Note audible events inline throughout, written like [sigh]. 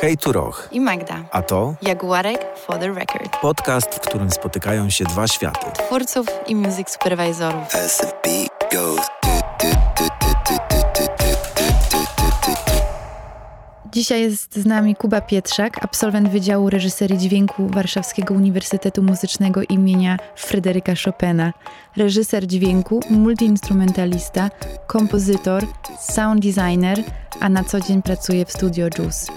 Hej tu Roch. i Magda. A to Jaguarek for the record. podcast, w którym spotykają się dwa światy. Twórców i music supervisorów. As the beat goes. Dzisiaj jest z nami Kuba Pietrzak, absolwent Wydziału Reżyserii Dźwięku Warszawskiego Uniwersytetu Muzycznego imienia Fryderyka Chopina. Reżyser dźwięku, multiinstrumentalista, kompozytor, sound designer, a na co dzień pracuje w studio Juice.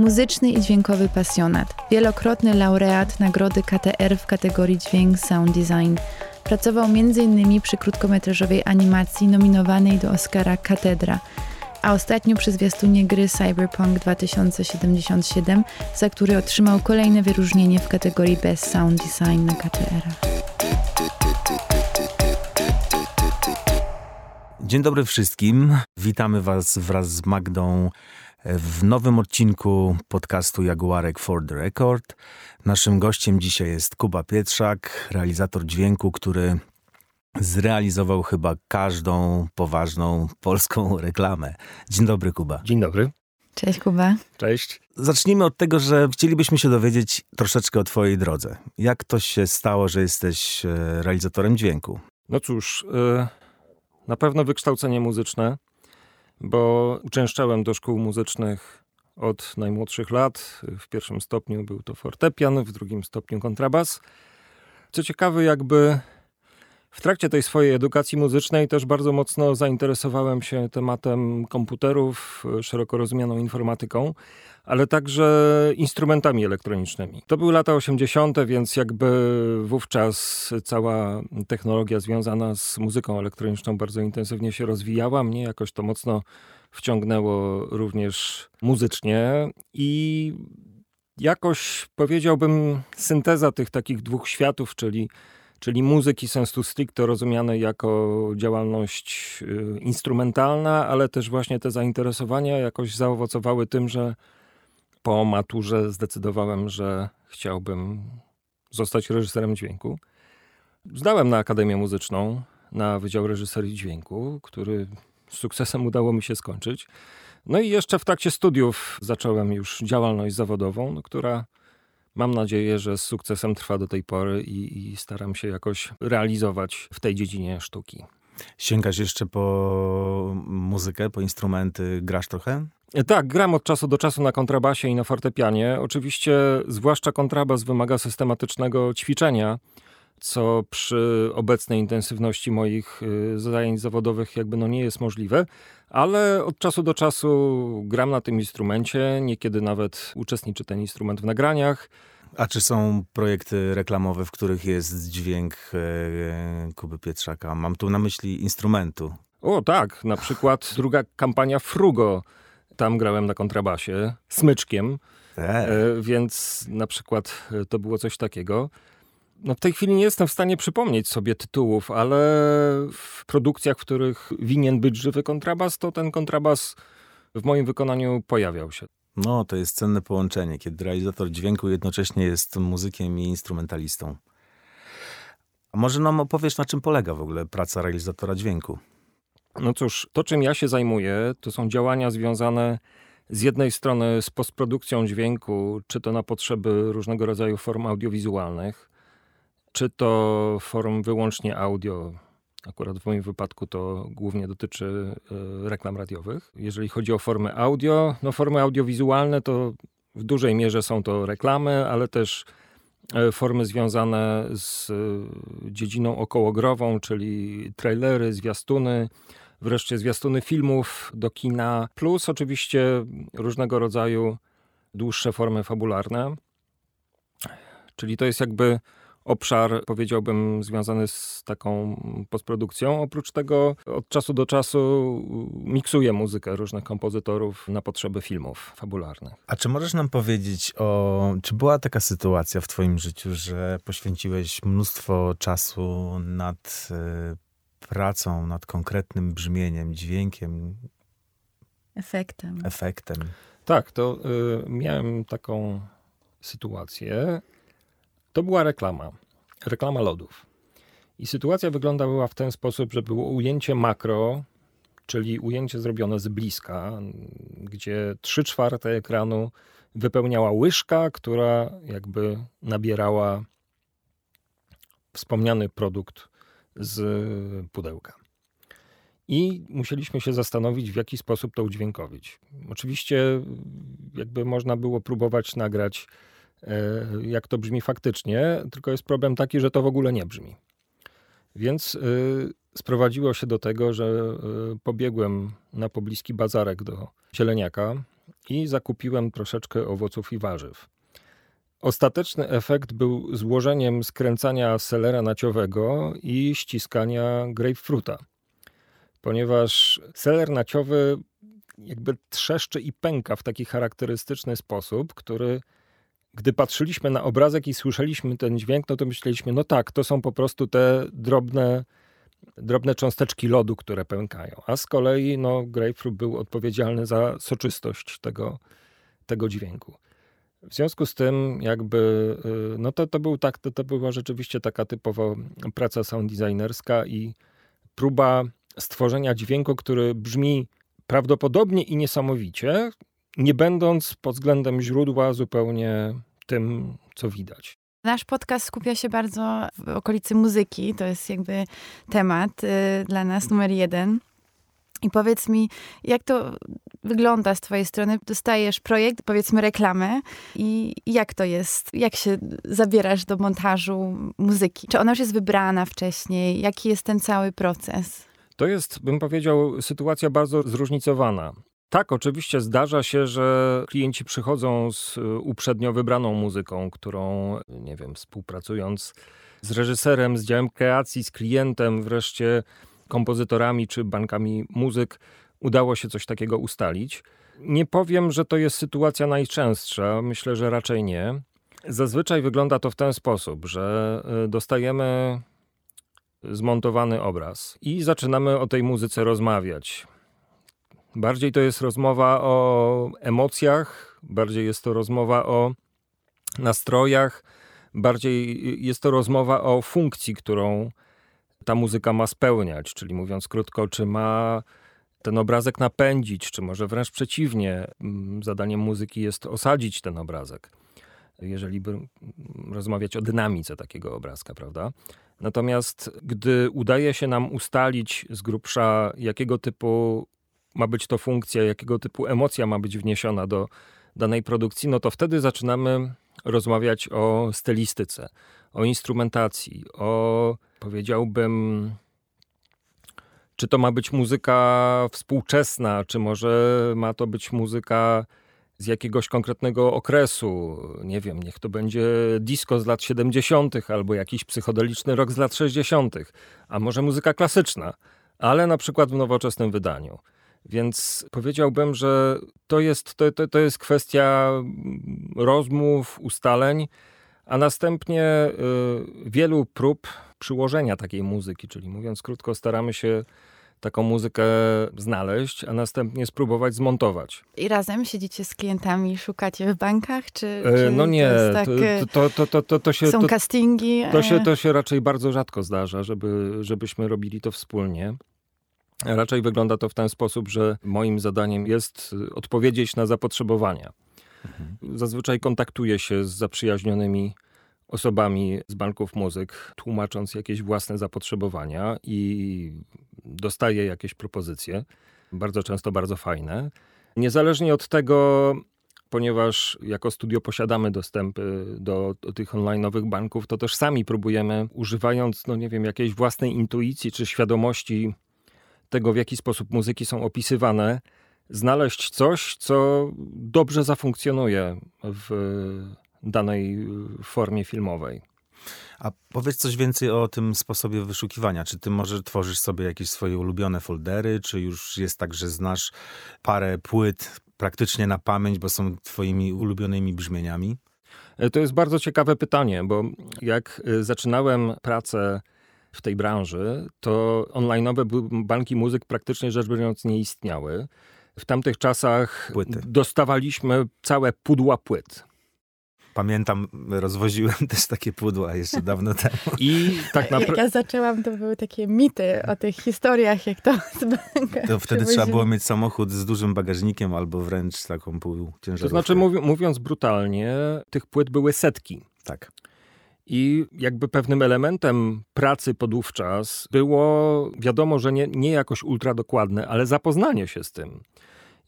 Muzyczny i dźwiękowy pasjonat, wielokrotny laureat nagrody KTR w kategorii Dźwięk Sound Design. Pracował m.in. przy krótkometrażowej animacji nominowanej do Oscara Katedra – a ostatnio przy zwiastunie gry Cyberpunk 2077, za który otrzymał kolejne wyróżnienie w kategorii Best Sound Design na KTR. Dzień dobry wszystkim. Witamy Was wraz z Magdą w nowym odcinku podcastu Jaguarek for the Record. Naszym gościem dzisiaj jest Kuba Pietrzak, realizator dźwięku, który zrealizował chyba każdą poważną polską reklamę. Dzień dobry, Kuba. Dzień dobry. Cześć Kuba. Cześć. Zacznijmy od tego, że chcielibyśmy się dowiedzieć troszeczkę o Twojej drodze. Jak to się stało, że jesteś e, realizatorem dźwięku? No cóż, y, na pewno wykształcenie muzyczne, bo uczęszczałem do szkół muzycznych od najmłodszych lat. W pierwszym stopniu był to fortepian, w drugim stopniu kontrabas. Co ciekawe, jakby w trakcie tej swojej edukacji muzycznej też bardzo mocno zainteresowałem się tematem komputerów, szeroko rozumianą informatyką, ale także instrumentami elektronicznymi. To były lata 80., więc jakby wówczas cała technologia związana z muzyką elektroniczną bardzo intensywnie się rozwijała. Mnie jakoś to mocno wciągnęło również muzycznie i jakoś powiedziałbym synteza tych takich dwóch światów, czyli czyli muzyki sensu stricto rozumianej jako działalność y, instrumentalna, ale też właśnie te zainteresowania jakoś zaowocowały tym, że po maturze zdecydowałem, że chciałbym zostać reżyserem dźwięku. Zdałem na Akademię Muzyczną, na Wydział Reżyserii Dźwięku, który z sukcesem udało mi się skończyć. No i jeszcze w trakcie studiów zacząłem już działalność zawodową, no, która Mam nadzieję, że z sukcesem trwa do tej pory i, i staram się jakoś realizować w tej dziedzinie sztuki. Sięgasz jeszcze po muzykę, po instrumenty, grasz trochę? Tak, gram od czasu do czasu na kontrabasie i na fortepianie. Oczywiście, zwłaszcza kontrabas wymaga systematycznego ćwiczenia, co przy obecnej intensywności moich y, zajęć zawodowych jakby no nie jest możliwe, ale od czasu do czasu gram na tym instrumencie, niekiedy nawet uczestniczy ten instrument w nagraniach. A czy są projekty reklamowe, w których jest dźwięk e, Kuby Pietrzaka? Mam tu na myśli instrumentu. O tak, na przykład druga kampania Frugo. Tam grałem na kontrabasie, smyczkiem, e, więc na przykład e, to było coś takiego. No w tej chwili nie jestem w stanie przypomnieć sobie tytułów, ale w produkcjach, w których winien być żywy kontrabas, to ten kontrabas w moim wykonaniu pojawiał się. No, to jest cenne połączenie, kiedy realizator dźwięku jednocześnie jest muzykiem i instrumentalistą. A może nam opowiesz, na czym polega w ogóle praca realizatora dźwięku? No cóż, to czym ja się zajmuję, to są działania związane z jednej strony z postprodukcją dźwięku, czy to na potrzeby różnego rodzaju form audiowizualnych, czy to form wyłącznie audio. Akurat w moim wypadku to głównie dotyczy y, reklam radiowych. Jeżeli chodzi o formy audio, no formy audiowizualne to w dużej mierze są to reklamy, ale też y, formy związane z y, dziedziną okołogrową, czyli trailery, zwiastuny, wreszcie zwiastuny filmów do kina, plus oczywiście różnego rodzaju dłuższe formy fabularne. Czyli to jest jakby obszar, powiedziałbym, związany z taką postprodukcją. Oprócz tego od czasu do czasu miksuję muzykę różnych kompozytorów na potrzeby filmów fabularnych. A czy możesz nam powiedzieć o... Czy była taka sytuacja w twoim życiu, że poświęciłeś mnóstwo czasu nad y, pracą, nad konkretnym brzmieniem, dźwiękiem, Efektem. efektem? Tak, to y, miałem taką sytuację. To była reklama. Reklama lodów. I sytuacja wyglądała w ten sposób, że było ujęcie makro, czyli ujęcie zrobione z bliska, gdzie trzy czwarte ekranu wypełniała łyżka, która jakby nabierała wspomniany produkt z pudełka. I musieliśmy się zastanowić, w jaki sposób to udźwiękowić. Oczywiście, jakby można było próbować nagrać, jak to brzmi faktycznie, tylko jest problem taki, że to w ogóle nie brzmi. Więc e, sprowadziło się do tego, że e, pobiegłem na pobliski bazarek do zieleniaka i zakupiłem troszeczkę owoców i warzyw. Ostateczny efekt był złożeniem skręcania selera naciowego i ściskania grapefruita. Ponieważ seler naciowy jakby trzeszczy i pęka w taki charakterystyczny sposób, który gdy patrzyliśmy na obrazek i słyszeliśmy ten dźwięk, no to myśleliśmy, no tak, to są po prostu te drobne, drobne cząsteczki lodu, które pękają. A z kolei no, grapefruit był odpowiedzialny za soczystość tego, tego dźwięku. W związku z tym, jakby, y, no to, to, był tak, to, to była rzeczywiście taka typowa praca sound designerska i próba stworzenia dźwięku, który brzmi prawdopodobnie i niesamowicie, nie będąc pod względem źródła zupełnie tym, co widać. Nasz podcast skupia się bardzo w okolicy muzyki. To jest jakby temat y, dla nas numer jeden. I powiedz mi, jak to wygląda z Twojej strony? Dostajesz projekt, powiedzmy reklamę, i jak to jest? Jak się zabierasz do montażu muzyki? Czy ona już jest wybrana wcześniej? Jaki jest ten cały proces? To jest, bym powiedział, sytuacja bardzo zróżnicowana. Tak, oczywiście zdarza się, że klienci przychodzą z y, uprzednio wybraną muzyką, którą, nie wiem, współpracując z reżyserem, z działem kreacji, z klientem, wreszcie kompozytorami czy bankami muzyk udało się coś takiego ustalić. Nie powiem, że to jest sytuacja najczęstsza, myślę, że raczej nie. Zazwyczaj wygląda to w ten sposób, że y, dostajemy zmontowany obraz i zaczynamy o tej muzyce rozmawiać. Bardziej to jest rozmowa o emocjach, bardziej jest to rozmowa o nastrojach, bardziej jest to rozmowa o funkcji, którą ta muzyka ma spełniać, czyli mówiąc krótko, czy ma ten obrazek napędzić, czy może wręcz przeciwnie, mm, zadaniem muzyki jest osadzić ten obrazek, jeżeli by rozmawiać o dynamice takiego obrazka, prawda? Natomiast gdy udaje się nam ustalić z grubsza, jakiego typu ma być to funkcja, jakiego typu emocja ma być wniesiona do danej produkcji, no to wtedy zaczynamy rozmawiać o stylistyce, o instrumentacji, o powiedziałbym, czy to ma być muzyka współczesna, czy może ma to być muzyka z jakiegoś konkretnego okresu. Nie wiem, niech to będzie disco z lat 70., albo jakiś psychodeliczny rok z lat 60., a może muzyka klasyczna, ale na przykład w nowoczesnym wydaniu. Więc powiedziałbym, że to jest, to, to, to jest kwestia rozmów, ustaleń, a następnie y, wielu prób przyłożenia takiej muzyki, czyli mówiąc krótko, staramy się taką muzykę znaleźć, a następnie spróbować zmontować. I razem siedzicie z klientami, szukacie w bankach, czy, e, czy No nie, to, tak, to, to, to, to, to się... Są castingi? To się, to się raczej bardzo rzadko zdarza, żeby, żebyśmy robili to wspólnie. Raczej wygląda to w ten sposób, że moim zadaniem jest odpowiedzieć na zapotrzebowania. Mhm. Zazwyczaj kontaktuję się z zaprzyjaźnionymi osobami z banków muzyk, tłumacząc jakieś własne zapotrzebowania i dostaję jakieś propozycje, bardzo często bardzo fajne. Niezależnie od tego, ponieważ jako studio posiadamy dostępy do, do tych online'owych banków, to też sami próbujemy, używając, no nie wiem, jakiejś własnej intuicji czy świadomości tego, w jaki sposób muzyki są opisywane, znaleźć coś, co dobrze zafunkcjonuje w danej formie filmowej. A powiedz coś więcej o tym sposobie wyszukiwania. Czy ty może tworzysz sobie jakieś swoje ulubione foldery, czy już jest tak, że znasz parę płyt praktycznie na pamięć, bo są twoimi ulubionymi brzmieniami? E, to jest bardzo ciekawe pytanie, bo jak e, zaczynałem pracę w tej branży, to online'owe banki muzyk praktycznie rzecz biorąc nie istniały. W tamtych czasach Płyty. dostawaliśmy całe pudła płyt. Pamiętam, rozwoziłem [laughs] też takie pudła jeszcze dawno temu. I tak Jak ja zaczęłam, to były takie mity o tych historiach, jak to z banka To wtedy trzeba było mieć samochód z dużym bagażnikiem albo wręcz taką półciężarówkę. To znaczy, mówiąc brutalnie, tych płyt były setki. Tak. I jakby pewnym elementem pracy podówczas było, wiadomo, że nie, nie jakoś ultra dokładne, ale zapoznanie się z tym.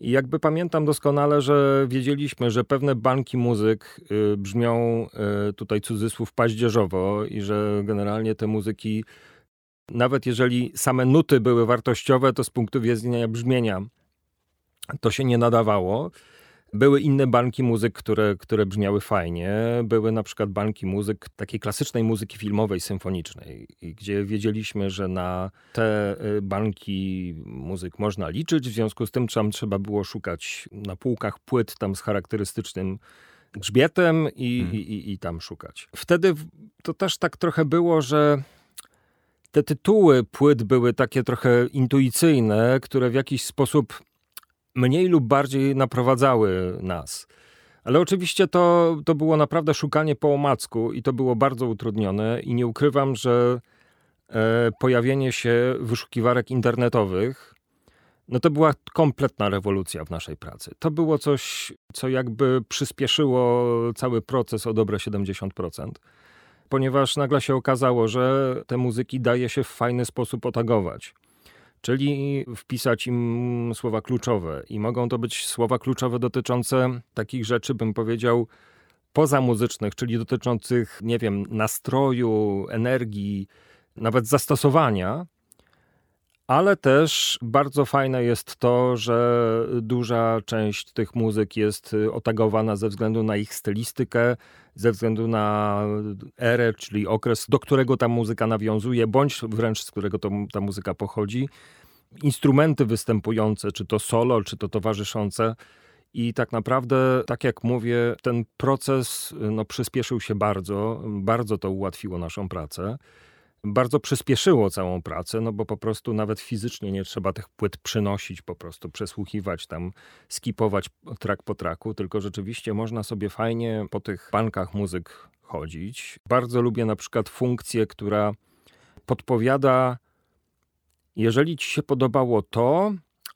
I jakby pamiętam doskonale, że wiedzieliśmy, że pewne banki muzyk y, brzmią y, tutaj cudzysłów paździerzowo i że generalnie te muzyki, nawet jeżeli same nuty były wartościowe, to z punktu widzenia brzmienia to się nie nadawało. Były inne banki muzyk, które, które brzmiały fajnie. Były na przykład banki muzyk, takiej klasycznej muzyki filmowej, symfonicznej, gdzie wiedzieliśmy, że na te y, banki muzyk można liczyć. W związku z tym tam trzeba było szukać na półkach płyt tam z charakterystycznym grzbietem i, hmm. i, i, i tam szukać. Wtedy to też tak trochę było, że te tytuły płyt były takie trochę intuicyjne, które w jakiś sposób mniej lub bardziej naprowadzały nas. Ale oczywiście to, to było naprawdę szukanie po omacku i to było bardzo utrudnione i nie ukrywam, że e, pojawienie się wyszukiwarek internetowych no to była kompletna rewolucja w naszej pracy. To było coś, co jakby przyspieszyło cały proces o dobre 70%, ponieważ nagle się okazało, że te muzyki daje się w fajny sposób otagować czyli wpisać im słowa kluczowe. I mogą to być słowa kluczowe dotyczące takich rzeczy, bym powiedział, pozamuzycznych, czyli dotyczących, nie wiem, nastroju, energii, nawet zastosowania. Ale też bardzo fajne jest to, że duża część tych muzyk jest otagowana ze względu na ich stylistykę, ze względu na erę, czyli okres, do którego ta muzyka nawiązuje, bądź wręcz z którego to, ta muzyka pochodzi. Instrumenty występujące, czy to solo, czy to towarzyszące. I tak naprawdę, tak jak mówię, ten proces no, przyspieszył się bardzo, bardzo to ułatwiło naszą pracę bardzo przyspieszyło całą pracę, no bo po prostu nawet fizycznie nie trzeba tych płyt przynosić, po prostu przesłuchiwać tam, skipować trak po traku, tylko rzeczywiście można sobie fajnie po tych bankach muzyk chodzić. Bardzo lubię na przykład funkcję, która podpowiada, jeżeli ci się podobało to,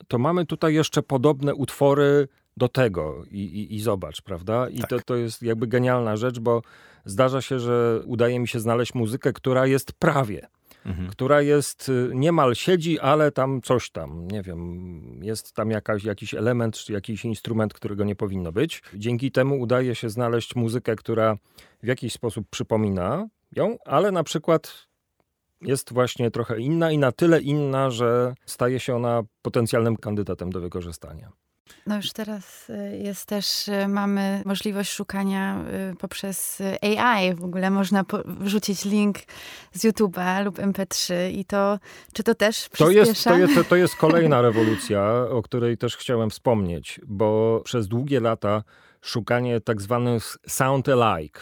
to mamy tutaj jeszcze podobne utwory do tego i, i, i zobacz, prawda? I tak. to, to jest jakby genialna rzecz, bo zdarza się, że udaje mi się znaleźć muzykę, która jest prawie. Mhm. która jest, y, niemal siedzi, ale tam coś tam, nie wiem, jest tam jakaś, jakiś element, czy jakiś instrument, którego nie powinno być. Dzięki temu udaje się znaleźć muzykę, która w jakiś sposób przypomina ją, ale na przykład jest właśnie trochę inna i na tyle inna, że staje się ona potencjalnym kandydatem do wykorzystania. No już teraz y, jest też, y, mamy możliwość szukania y, poprzez AI. W ogóle można wrzucić link z YouTube'a lub MP3 i to, czy to też? To jest, to jest, to jest kolejna [laughs] rewolucja, o której też chciałem wspomnieć, bo przez długie lata szukanie tak zwanych sound alike,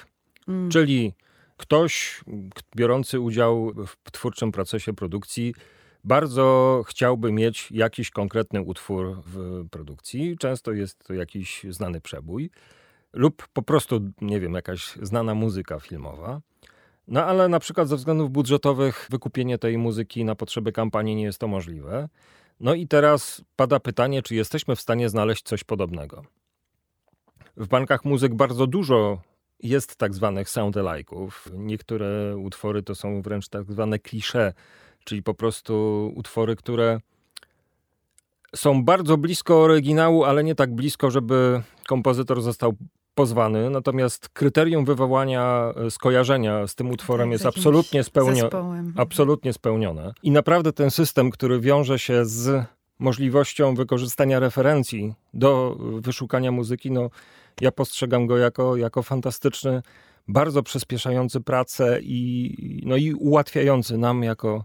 mm. czyli ktoś biorący udział w twórczym procesie produkcji bardzo chciałby mieć jakiś konkretny utwór w produkcji. Często jest to jakiś znany przebój lub po prostu, nie wiem, jakaś znana muzyka filmowa. No ale na przykład ze względów budżetowych wykupienie tej muzyki na potrzeby kampanii nie jest to możliwe. No i teraz pada pytanie, czy jesteśmy w stanie znaleźć coś podobnego. W bankach muzyk bardzo dużo jest tak zwanych sound alike'ów. Niektóre utwory to są wręcz tak zwane klisze czyli po prostu utwory, które są bardzo blisko oryginału, ale nie tak blisko, żeby kompozytor został pozwany. Natomiast kryterium wywołania e, skojarzenia z tym utworem tak, jest absolutnie, spełnio absolutnie spełnione. I naprawdę ten system, który wiąże się z możliwością wykorzystania referencji do wyszukania muzyki, no ja postrzegam go jako, jako fantastyczny, bardzo przyspieszający pracę i, no i ułatwiający nam jako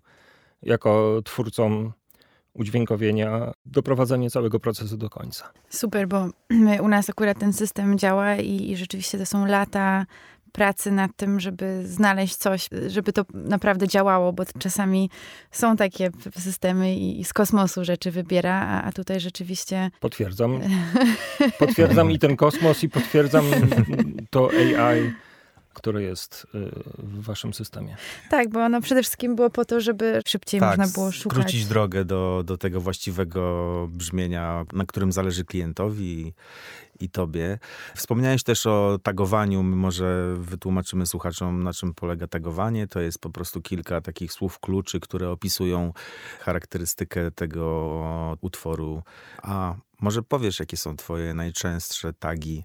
jako twórcom udźwiękowienia, doprowadzenie całego procesu do końca. Super, bo [clears throat] u nas akurat ten system działa i, i rzeczywiście to są lata pracy nad tym, żeby znaleźć coś, żeby to naprawdę działało, bo czasami są takie systemy i, z kosmosu rzeczy wybiera, a, a tutaj rzeczywiście... Potwierdzam. [laughs] Potwierdzam i ten kosmos i potwierdzam to AI które jest y, w waszym systemie. Tak, bo ono przede wszystkim było po to, żeby szybciej tak, można było szukać. skrócić drogę do, do tego właściwego brzmienia, na którym zależy klientowi i tobie. Wspomniałeś też o tagowaniu. My może wytłumaczymy słuchaczom, na czym polega tagowanie. To jest po prostu kilka takich słów kluczy, które opisują charakterystykę tego utworu. A może powiesz, jakie są twoje najczęstsze tagi,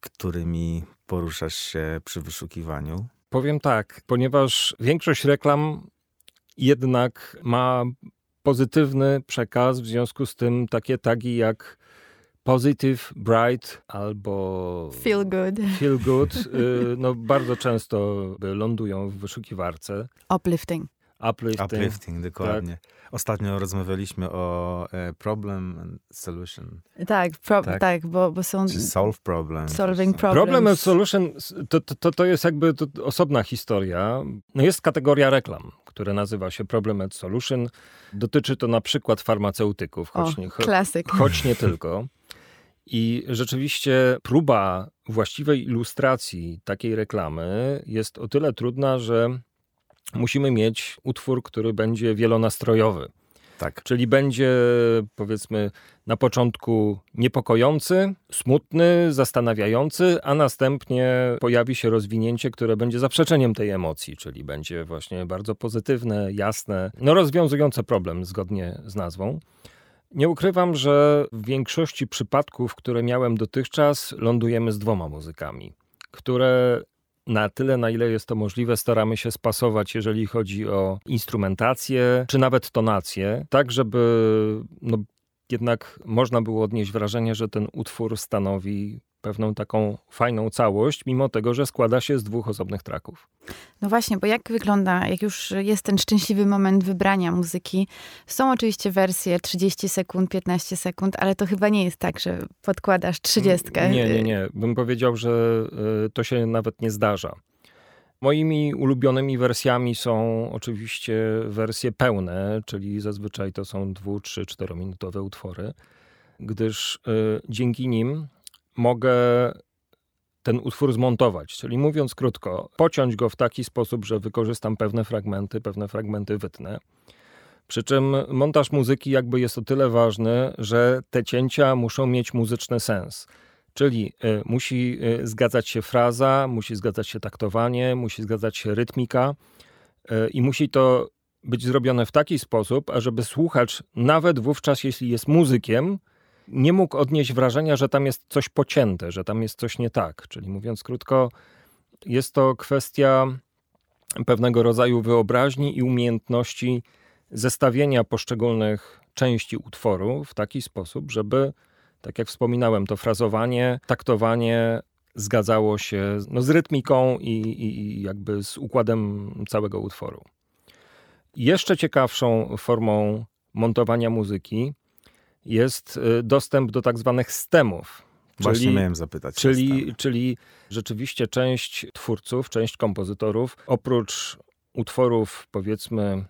którymi poruszasz się przy wyszukiwaniu? Powiem tak, ponieważ większość reklam jednak ma pozytywny przekaz, w związku z tym takie tagi jak positive, bright albo feel good, feel good [laughs] y, no bardzo często lądują w wyszukiwarce. Uplifting. Uplifting, Uplifting dokładnie. Tak. Ostatnio rozmawialiśmy o e, problem and solution. Tak, pro, tak. tak, bo, bo są... Czy solve problem. Solving problems. Problem and solution to, to, to jest jakby to osobna historia. No jest kategoria reklam, która nazywa się problem and solution. Dotyczy to na przykład farmaceutyków, choć, o, nie, klasyk. choć nie tylko. I rzeczywiście próba właściwej ilustracji takiej reklamy jest o tyle trudna, że musimy mieć utwór, który będzie wielonastrojowy. Tak. Czyli będzie, powiedzmy, na początku niepokojący, smutny, zastanawiający, a następnie pojawi się rozwinięcie, które będzie zaprzeczeniem tej emocji, czyli będzie właśnie bardzo pozytywne, jasne, no rozwiązujące problem zgodnie z nazwą. Nie ukrywam, że w większości przypadków, które miałem dotychczas, lądujemy z dwoma muzykami, które na tyle, na ile jest to możliwe, staramy się spasować, jeżeli chodzi o instrumentację, czy nawet tonację, tak żeby no, jednak można było odnieść wrażenie, że ten utwór stanowi pewną taką fajną całość, mimo tego, że składa się z dwóch osobnych traków. No właśnie, bo jak wygląda, jak już jest ten szczęśliwy moment wybrania muzyki? Są oczywiście wersje 30 sekund, 15 sekund, ale to chyba nie jest tak, że podkładasz 30. Nie, nie, nie. Bym powiedział, że y, to się nawet nie zdarza. Moimi ulubionymi wersjami są oczywiście wersje pełne, czyli zazwyczaj to są dwu, trzy, czterominutowe utwory, gdyż y, dzięki nim mogę ten utwór zmontować. Czyli mówiąc krótko, pociąć go w taki sposób, że wykorzystam pewne fragmenty, pewne fragmenty wytnę. Przy czym montaż muzyki jakby jest o tyle ważny, że te cięcia muszą mieć muzyczny sens. Czyli y, musi y, zgadzać się fraza, musi zgadzać się taktowanie, musi zgadzać się rytmika y, i musi to być zrobione w taki sposób, ażeby słuchacz, nawet wówczas jeśli jest muzykiem, nie mógł odnieść wrażenia, że tam jest coś pocięte, że tam jest coś nie tak. Czyli mówiąc krótko, jest to kwestia pewnego rodzaju wyobraźni i umiejętności zestawienia poszczególnych części utworu w taki sposób, żeby, tak jak wspominałem, to frazowanie, taktowanie zgadzało się no, z rytmiką i, i jakby z układem całego utworu. Jeszcze ciekawszą formą montowania muzyki jest y, dostęp do tak zwanych stemów. Właśnie czyli, miałem zapytać. Czyli, czyli rzeczywiście część twórców, część kompozytorów, oprócz utworów, powiedzmy,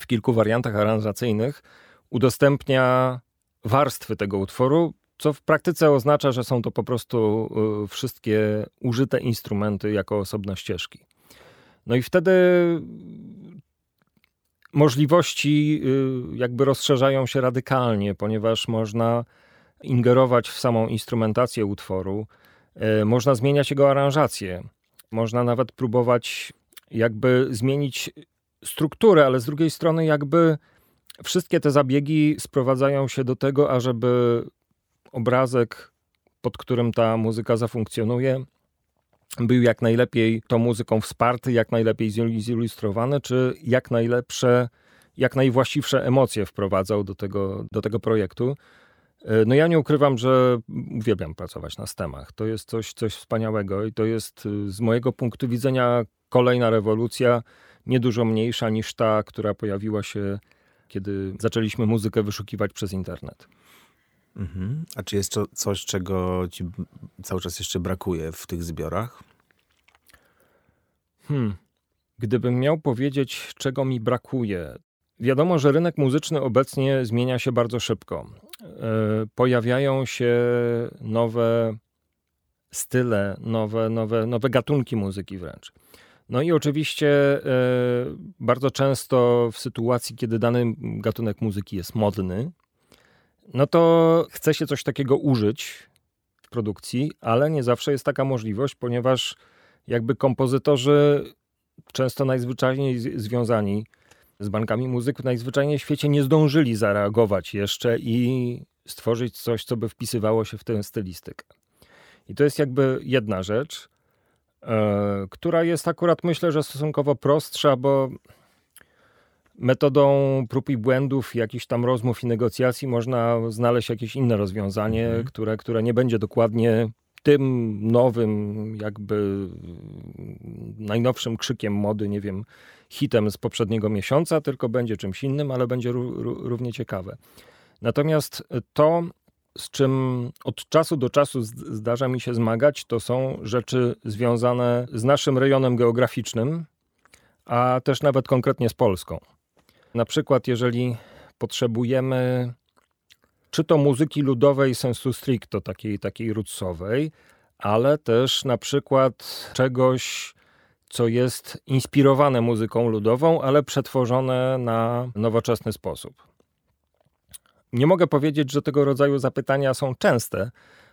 w kilku wariantach aranżacyjnych, udostępnia warstwy tego utworu, co w praktyce oznacza, że są to po prostu y, wszystkie użyte instrumenty jako osobne ścieżki. No i wtedy możliwości y, jakby rozszerzają się radykalnie, ponieważ można ingerować w samą instrumentację utworu, y, można zmieniać jego aranżację, można nawet próbować jakby zmienić strukturę, ale z drugiej strony jakby wszystkie te zabiegi sprowadzają się do tego, ażeby obrazek, pod którym ta muzyka zafunkcjonuje, był jak najlepiej tą muzyką wsparty, jak najlepiej zilustrowany, czy jak najlepsze, jak najwłaściwsze emocje wprowadzał do tego, do tego projektu. E, no ja nie ukrywam, że uwielbiam pracować na stemach. To jest coś, coś wspaniałego i to jest y, z mojego punktu widzenia kolejna rewolucja, nie dużo mniejsza niż ta, która pojawiła się, kiedy zaczęliśmy muzykę wyszukiwać przez internet. Mhm. A czy jest to coś, czego ci cały czas jeszcze brakuje w tych zbiorach? Hmm. Gdybym miał powiedzieć, czego mi brakuje. Wiadomo, że rynek muzyczny obecnie zmienia się bardzo szybko. E, pojawiają się nowe style, nowe, nowe, nowe gatunki muzyki wręcz. No i oczywiście e, bardzo często w sytuacji, kiedy dany gatunek muzyki jest modny, no to chce się coś takiego użyć w produkcji, ale nie zawsze jest taka możliwość, ponieważ jakby kompozytorzy często najzwyczajniej związani z bankami muzyk najzwyczajniej w świecie nie zdążyli zareagować jeszcze i stworzyć coś, co by wpisywało się w tę stylistykę. I to jest jakby jedna rzecz, e, która jest akurat myślę, że stosunkowo prostsza, bo metodą prób i błędów, jakichś tam rozmów i negocjacji można znaleźć jakieś inne rozwiązanie, mhm. które, które nie będzie dokładnie tym nowym, jakby najnowszym krzykiem mody, nie wiem, hitem z poprzedniego miesiąca, tylko będzie czymś innym, ale będzie równie ciekawe. Natomiast to, z czym od czasu do czasu zdarza mi się zmagać, to są rzeczy związane z naszym rejonem geograficznym, a też nawet konkretnie z Polską. Na przykład, jeżeli potrzebujemy czy to muzyki ludowej sensu stricto, takiej, takiej rootsowej, ale też na przykład czegoś, co jest inspirowane muzyką ludową, ale przetworzone na nowoczesny sposób. Nie mogę powiedzieć, że tego rodzaju zapytania są częste,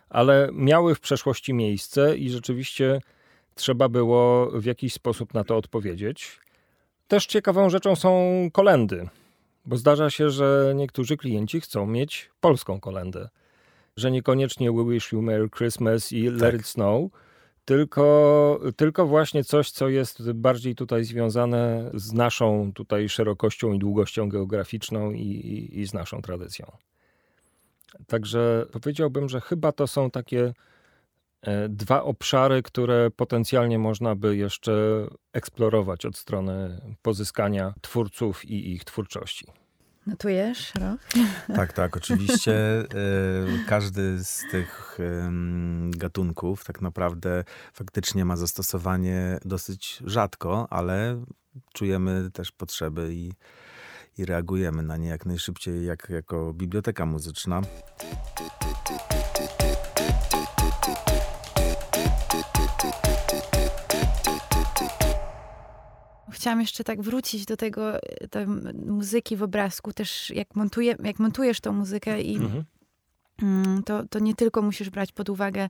ale miały w przeszłości miejsce i rzeczywiście trzeba było w jakiś sposób na to odpowiedzieć. Też ciekawą rzeczą są kolendy, bo zdarza się, że niektórzy klienci chcą mieć polską kolendę, że niekoniecznie We Wish You Merry Christmas i Let tak. It Snow, tylko, tylko właśnie coś, co jest bardziej tutaj związane z naszą tutaj szerokością i długością geograficzną i, i, i z naszą tradycją. Także powiedziałbym, że chyba to są takie dwa obszary, które potencjalnie można by jeszcze eksplorować od strony pozyskania twórców i ich twórczości. Notujesz, Roch? Tak, tak, [laughs] oczywiście. E, każdy z tych gatunków tak naprawdę faktycznie ma zastosowanie dosyć rzadko, ale czujemy też potrzeby i, i reagujemy na nie jak najszybciej, jak jako biblioteka muzyczna. Chciałam jeszcze tak wrócić do tego, e, tej muzyki w obrazku, też jak, montuje, jak montujesz tą muzykę i mhm. Mm, to, to nie tylko musisz brać pod uwagę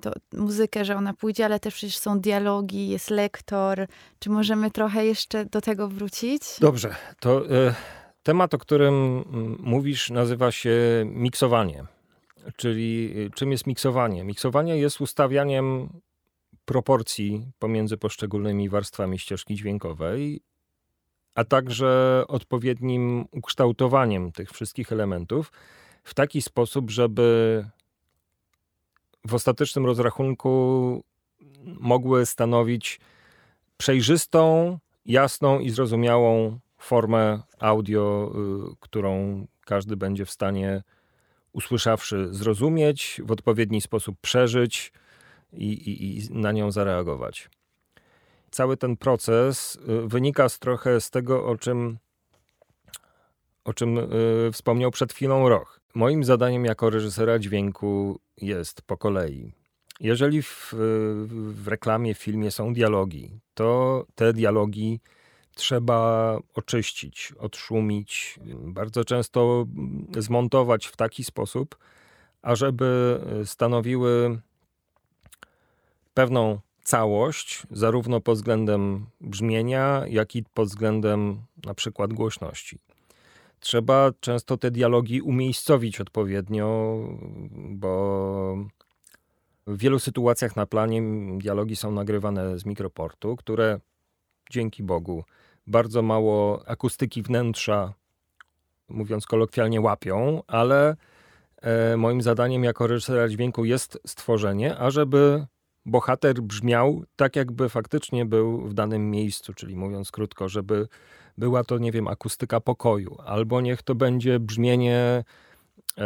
to muzykę, że ona pójdzie, ale też przecież są dialogi, jest lektor. Czy możemy trochę jeszcze do tego wrócić? Dobrze, to y, temat, o którym mm, mówisz, nazywa się miksowanie. Czyli e, czym jest miksowanie? Miksowanie jest ustawianiem proporcji pomiędzy poszczególnymi warstwami ścieżki dźwiękowej, a także odpowiednim ukształtowaniem tych wszystkich elementów w taki sposób, żeby w ostatecznym rozrachunku mogły stanowić przejrzystą, jasną i zrozumiałą formę audio, y, którą każdy będzie w stanie usłyszawszy zrozumieć, w odpowiedni sposób przeżyć i, i, i na nią zareagować. Cały ten proces y, wynika z trochę z tego, o czym, o czym y, wspomniał przed chwilą Roch. Moim zadaniem jako reżysera dźwięku jest po kolei. Jeżeli w, w reklamie, w filmie są dialogi, to te dialogi trzeba oczyścić, odszumić, bardzo często zmontować w taki sposób, ażeby stanowiły pewną całość, zarówno pod względem brzmienia, jak i pod względem na przykład głośności. Trzeba często te dialogi umiejscowić odpowiednio, bo w wielu sytuacjach na planie dialogi są nagrywane z mikroportu, które dzięki Bogu bardzo mało akustyki wnętrza, mówiąc kolokwialnie, łapią, ale e, moim zadaniem jako reżysera dźwięku jest stworzenie, ażeby bohater brzmiał tak, jakby faktycznie był w danym miejscu, czyli mówiąc krótko, żeby była to, nie wiem, akustyka pokoju, albo niech to będzie brzmienie e,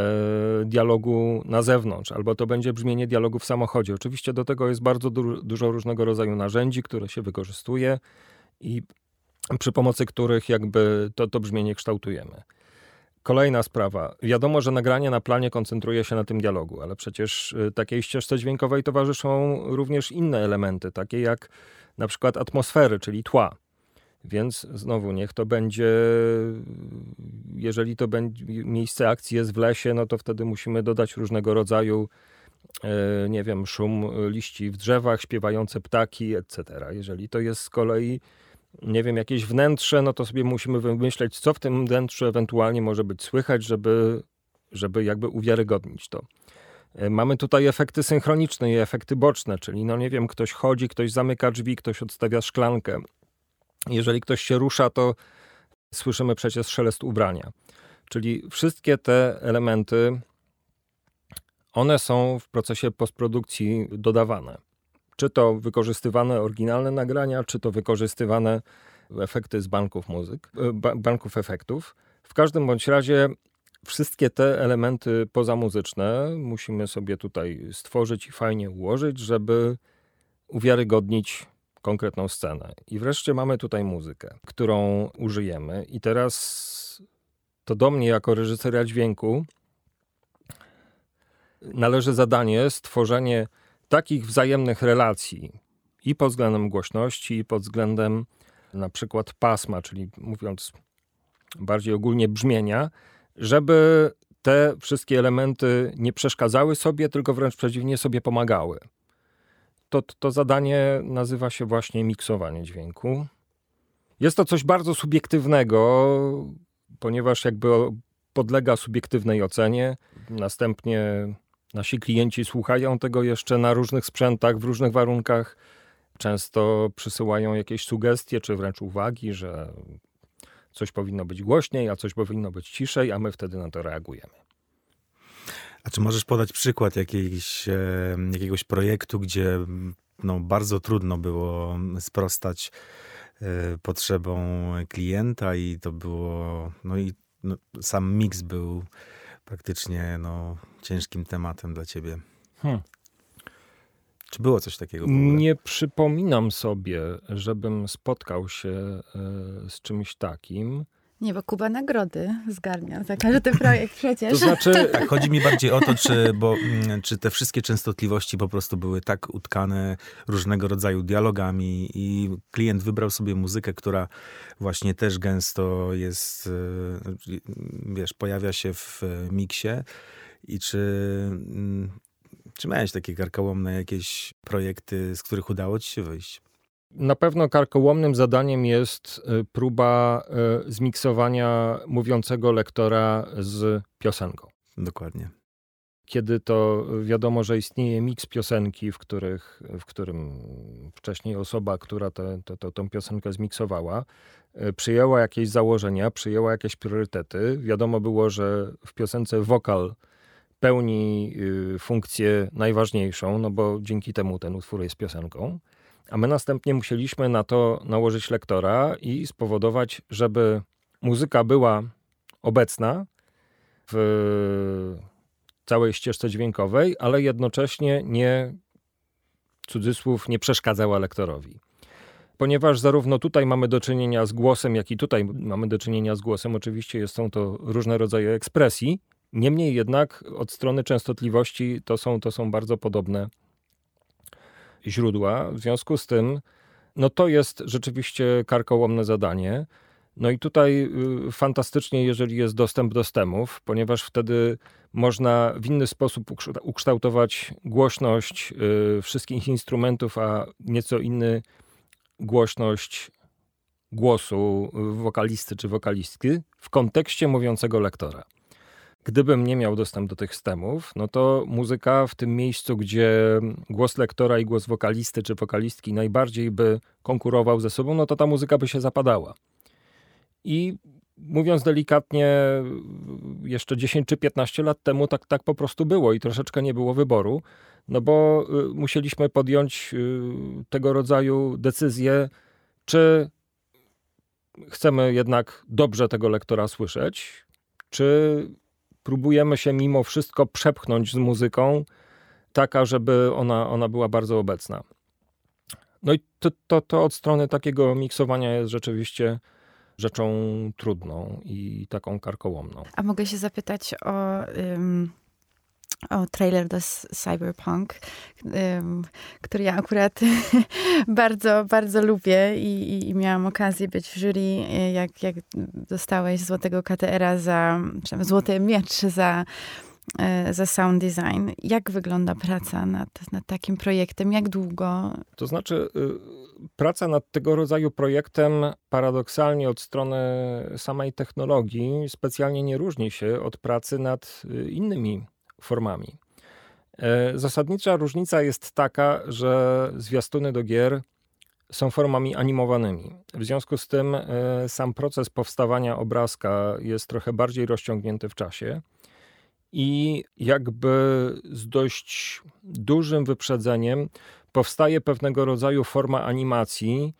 dialogu na zewnątrz, albo to będzie brzmienie dialogu w samochodzie. Oczywiście do tego jest bardzo du dużo różnego rodzaju narzędzi, które się wykorzystuje i przy pomocy których jakby to, to brzmienie kształtujemy. Kolejna sprawa. Wiadomo, że nagranie na planie koncentruje się na tym dialogu, ale przecież y, takiej ścieżce dźwiękowej towarzyszą również inne elementy, takie jak na przykład atmosfery, czyli tła. Więc znowu niech to będzie, jeżeli to będzie miejsce akcji jest w lesie, no to wtedy musimy dodać różnego rodzaju, e, nie wiem, szum liści w drzewach, śpiewające ptaki, etc. Jeżeli to jest z kolei, nie wiem, jakieś wnętrze, no to sobie musimy wymyśleć, co w tym wnętrzu ewentualnie może być słychać, żeby, żeby jakby uwiarygodnić to. E, mamy tutaj efekty synchroniczne i efekty boczne, czyli no nie wiem, ktoś chodzi, ktoś zamyka drzwi, ktoś odstawia szklankę, jeżeli ktoś się rusza, to słyszymy przecież szelest ubrania. Czyli wszystkie te elementy, one są w procesie postprodukcji dodawane. Czy to wykorzystywane oryginalne nagrania, czy to wykorzystywane efekty z banków muzyk, e, banków efektów. W każdym bądź razie wszystkie te elementy pozamuzyczne musimy sobie tutaj stworzyć i fajnie ułożyć, żeby uwiarygodnić konkretną scenę. I wreszcie mamy tutaj muzykę, którą użyjemy. I teraz to do mnie, jako reżysera dźwięku, należy zadanie stworzenie takich wzajemnych relacji i pod względem głośności, i pod względem na przykład pasma, czyli mówiąc bardziej ogólnie brzmienia, żeby te wszystkie elementy nie przeszkadzały sobie, tylko wręcz przeciwnie sobie pomagały to, to zadanie nazywa się właśnie miksowanie dźwięku. Jest to coś bardzo subiektywnego, ponieważ jakby podlega subiektywnej ocenie. Następnie nasi klienci słuchają tego jeszcze na różnych sprzętach, w różnych warunkach. Często przysyłają jakieś sugestie, czy wręcz uwagi, że coś powinno być głośniej, a coś powinno być ciszej, a my wtedy na to reagujemy. A czy możesz podać przykład e, jakiegoś projektu, gdzie no, bardzo trudno było sprostać e, potrzebom klienta i to było, no i no, sam miks był praktycznie no, ciężkim tematem dla ciebie. Hmm. Czy było coś takiego? Nie przypominam sobie, żebym spotkał się e, z czymś takim. Nie, bo Kuba nagrody zgarnia za każdy projekt [laughs] przecież. To znaczy, [laughs] tak, chodzi mi bardziej o to, czy, bo, mm, czy te wszystkie częstotliwości po prostu były tak utkane różnego rodzaju dialogami i klient wybrał sobie muzykę, która właśnie też gęsto jest, e, wiesz, pojawia się w miksie i czy, mm, czy miałeś takie karkołomne jakieś projekty, z których udało ci się wyjść? Na pewno karkołomnym zadaniem jest y, próba y, zmiksowania mówiącego lektora z piosenką. Dokładnie. Kiedy to wiadomo, że istnieje miks piosenki, w, których, w którym wcześniej osoba, która tę tę piosenkę zmiksowała, y, przyjęła jakieś założenia, przyjęła jakieś priorytety. Wiadomo było, że w piosence wokal pełni funkcję najważniejszą, no bo dzięki temu ten utwór jest piosenką. A my następnie musieliśmy na to nałożyć lektora i spowodować, żeby muzyka była obecna w całej ścieżce dźwiękowej, ale jednocześnie nie, cudzysłów, nie przeszkadzała lektorowi. Ponieważ zarówno tutaj mamy do czynienia z głosem, jak i tutaj mamy do czynienia z głosem, oczywiście są to różne rodzaje ekspresji, niemniej jednak od strony częstotliwości to są, to są bardzo podobne źródła. W związku z tym, no to jest rzeczywiście karkołomne zadanie. No i tutaj y, fantastycznie, jeżeli jest dostęp do stemów, ponieważ wtedy można w inny sposób ukształtować głośność y, wszystkich instrumentów, a nieco inny głośność głosu wokalisty czy wokalistki w kontekście mówiącego lektora. Gdybym nie miał dostęp do tych stemów, no to muzyka w tym miejscu, gdzie głos lektora i głos wokalisty czy wokalistki najbardziej by konkurował ze sobą, no to ta muzyka by się zapadała. I mówiąc delikatnie, jeszcze 10 czy 15 lat temu tak, tak po prostu było i troszeczkę nie było wyboru, no bo y, musieliśmy podjąć y, tego rodzaju decyzję, czy chcemy jednak dobrze tego lektora słyszeć, czy próbujemy się mimo wszystko przepchnąć z muzyką, taka, żeby ona, ona była bardzo obecna. No i to, to, to od strony takiego miksowania jest rzeczywiście rzeczą trudną i taką karkołomną. A mogę się zapytać o, um, o trailer do Cyberpunk, um, który ja akurat [laughs] bardzo, bardzo lubię i, i, miałam okazję być w jury, jak, jak dostałeś złotego KTR-a za, złoty miecz za E, za sound design. Jak wygląda praca nad, nad takim projektem? Jak długo? To znaczy, y, praca nad tego rodzaju projektem paradoksalnie od strony samej technologii specjalnie nie różni się od pracy nad y, innymi formami. E, zasadnicza różnica jest taka, że zwiastuny do gier są formami animowanymi. W związku z tym e, sam proces powstawania obrazka jest trochę bardziej rozciągnięty w czasie i jakby z dość dużym wyprzedzeniem powstaje pewnego rodzaju forma animacji,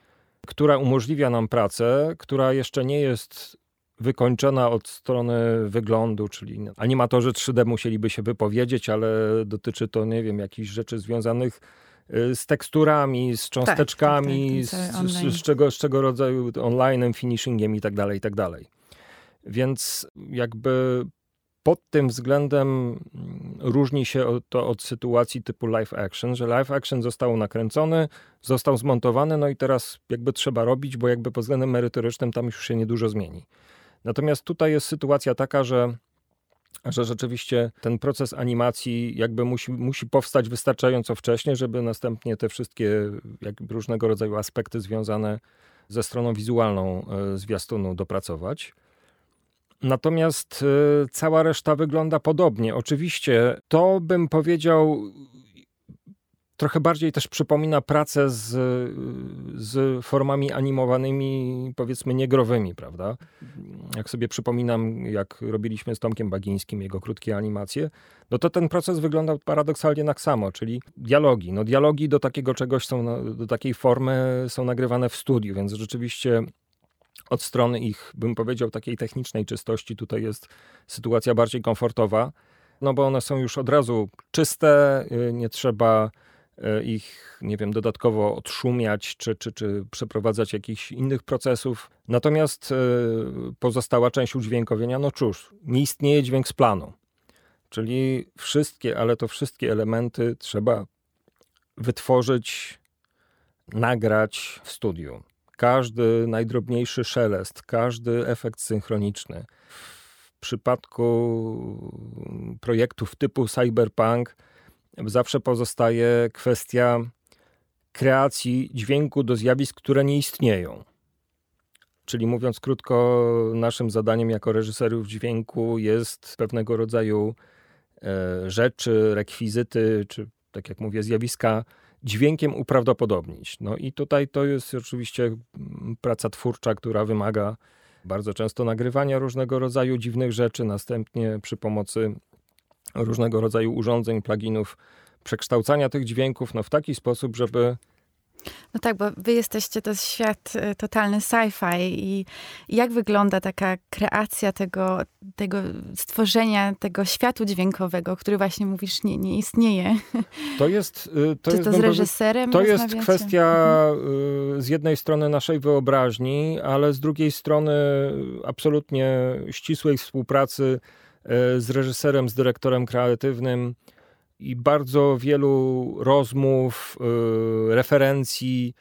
która umożliwia nam pracę, która jeszcze nie jest wykończona od strony wyglądu, czyli animatorzy 3D musieliby się wypowiedzieć, ale dotyczy to, nie wiem, jakichś rzeczy związanych y, z teksturami, z cząsteczkami, tak, tak, tak, z, z, z, czego, z czego rodzaju online, finishingiem i tak dalej, i tak dalej. Więc jakby pod tym względem mm, różni się to od sytuacji typu live action, że live action został nakręcony, został zmontowany, no i teraz jakby trzeba robić, bo jakby pod względem merytorycznym tam już się niedużo zmieni. Natomiast tutaj jest sytuacja taka, że że rzeczywiście ten proces animacji jakby musi, musi powstać wystarczająco wcześnie, żeby następnie te wszystkie jakby różnego rodzaju aspekty związane ze stroną wizualną e, zwiastunu dopracować. Natomiast y, cała reszta wygląda podobnie. Oczywiście to bym powiedział trochę bardziej też przypomina pracę z, z formami animowanymi, powiedzmy niegrowymi, prawda? Jak sobie przypominam, jak robiliśmy z Tomkiem Bagińskim jego krótkie animacje, no to ten proces wyglądał paradoksalnie tak samo, czyli dialogi. No dialogi do takiego czegoś są, do takiej formy są nagrywane w studiu, więc rzeczywiście od strony ich, bym powiedział, takiej technicznej czystości tutaj jest sytuacja bardziej komfortowa, no bo one są już od razu czyste, y, nie trzeba ich, nie wiem, dodatkowo odszumiać czy, czy, czy przeprowadzać jakichś innych procesów. Natomiast y, pozostała część udźwiękowienia, no cóż, nie istnieje dźwięk z planu. Czyli wszystkie, ale to wszystkie elementy trzeba wytworzyć, nagrać w studiu każdy najdrobniejszy szelest, każdy efekt synchroniczny. W przypadku projektów typu cyberpunk zawsze pozostaje kwestia kreacji dźwięku do zjawisk, które nie istnieją. Czyli mówiąc krótko, naszym zadaniem jako reżyserów dźwięku jest pewnego rodzaju e, rzeczy, rekwizyty, czy tak jak mówię, zjawiska dźwiękiem uprawdopodobnić. No i tutaj to jest oczywiście praca twórcza, która wymaga bardzo często nagrywania różnego rodzaju dziwnych rzeczy, następnie przy pomocy różnego rodzaju urządzeń, pluginów, przekształcania tych dźwięków no, w taki sposób, żeby no tak, bo wy jesteście, to świat y, totalny sci-fi i jak wygląda taka kreacja tego, tego stworzenia tego światu dźwiękowego, który właśnie mówisz nie, nie istnieje. [laughs] To jest... Y, to Czy jest, to z reżyserem To jest kwestia mhm. z jednej strony naszej wyobraźni, ale z drugiej strony absolutnie ścisłej współpracy z reżyserem, z dyrektorem kreatywnym, i bardzo wielu rozmów, y, referencji,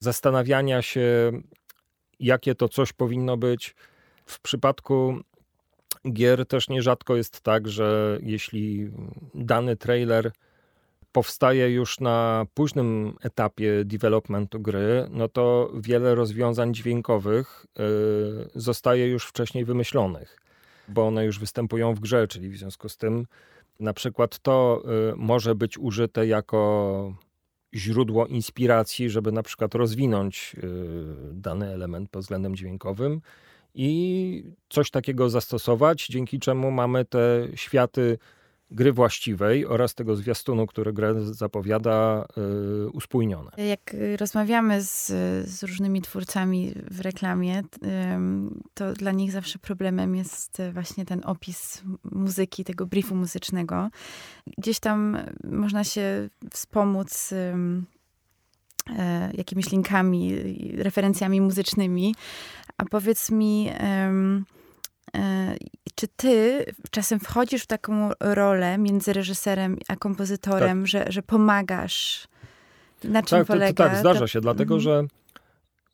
zastanawiania się, jakie to coś powinno być. W przypadku gier też nierzadko jest tak, że jeśli dany trailer powstaje już na późnym etapie developmentu gry, no to wiele rozwiązań dźwiękowych y, zostaje już wcześniej wymyślonych, bo one już występują w grze, czyli w związku z tym na przykład to y, może być użyte jako źródło inspiracji, żeby na przykład rozwinąć y, dany element pod względem dźwiękowym i coś takiego zastosować, dzięki czemu mamy te światy gry właściwej oraz tego zwiastunu, który grę zapowiada, yy, uspójnione. Jak rozmawiamy z, z różnymi twórcami w reklamie, to dla nich zawsze problemem jest właśnie ten opis muzyki, tego briefu muzycznego. Gdzieś tam można się wspomóc yy, jakimiś linkami, referencjami muzycznymi, A powiedz mi, um, e, czy ty czasem wchodzisz w taką rolę między reżyserem a kompozytorem, tak. że, że pomagasz? Na czym tak, polega? To, tak, zdarza się, dlatego mhm. że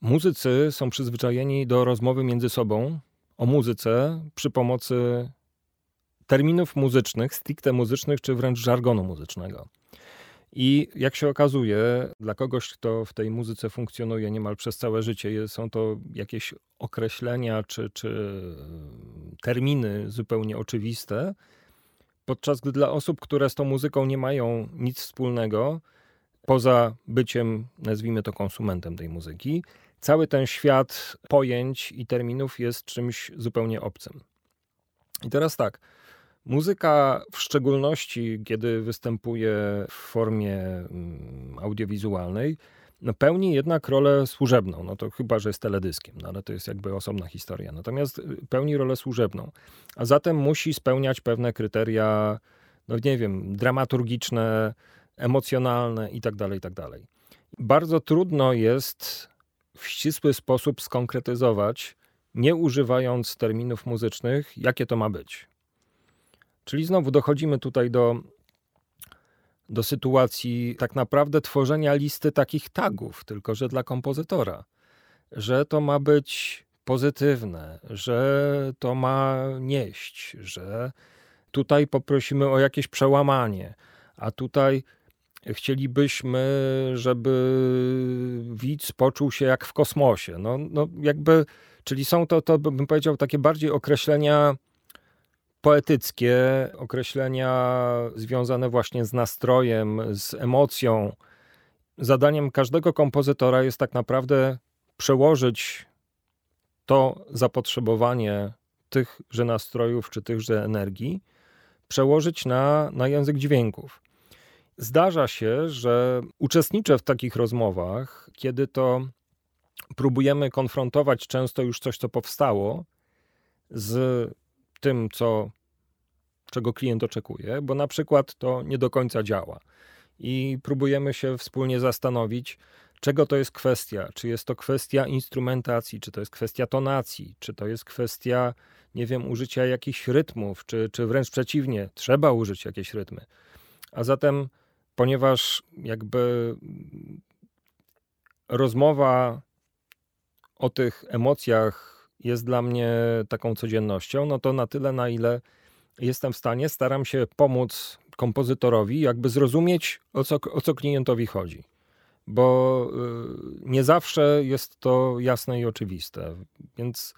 muzycy są przyzwyczajeni do rozmowy między sobą o muzyce przy pomocy terminów muzycznych, stricte muzycznych, czy wręcz żargonu muzycznego. I jak się okazuje, dla kogoś, kto w tej muzyce funkcjonuje niemal przez całe życie, są to jakieś określenia czy, czy terminy zupełnie oczywiste, podczas gdy dla osób, które z tą muzyką nie mają nic wspólnego, poza byciem, nazwijmy to, konsumentem tej muzyki, cały ten świat pojęć i terminów jest czymś zupełnie obcym. I teraz tak. Muzyka, w szczególności kiedy występuje w formie mm, audiowizualnej, no pełni jednak rolę służebną. No to chyba, że jest teledyskiem, no ale to jest jakby osobna historia. Natomiast y, pełni rolę służebną. A zatem musi spełniać pewne kryteria, no nie wiem, dramaturgiczne, emocjonalne itd., tak itd. Tak Bardzo trudno jest w ścisły sposób skonkretyzować, nie używając terminów muzycznych, jakie to ma być. Czyli znowu dochodzimy tutaj do, do sytuacji tak naprawdę tworzenia listy takich tagów, tylko że dla kompozytora, że to ma być pozytywne, że to ma nieść, że tutaj poprosimy o jakieś przełamanie, a tutaj chcielibyśmy, żeby widz poczuł się jak w kosmosie. No, no jakby, czyli są to, to bym powiedział, takie bardziej określenia poetyckie, określenia związane właśnie z nastrojem, z emocją. Zadaniem każdego kompozytora jest tak naprawdę przełożyć to zapotrzebowanie tychże nastrojów czy tychże energii, przełożyć na, na język dźwięków. Zdarza się, że uczestniczę w takich rozmowach, kiedy to próbujemy konfrontować często już coś, co powstało, z tym, co, czego klient oczekuje, bo na przykład to nie do końca działa. I próbujemy się wspólnie zastanowić, czego to jest kwestia. Czy jest to kwestia instrumentacji, czy to jest kwestia tonacji, czy to jest kwestia, nie wiem, użycia jakichś rytmów, czy, czy wręcz przeciwnie, trzeba użyć jakieś rytmy. A zatem ponieważ jakby rozmowa o tych emocjach jest dla mnie taką codziennością, no to na tyle, na ile jestem w stanie, staram się pomóc kompozytorowi, jakby zrozumieć, o co, o co klientowi chodzi. Bo y, nie zawsze jest to jasne i oczywiste. Więc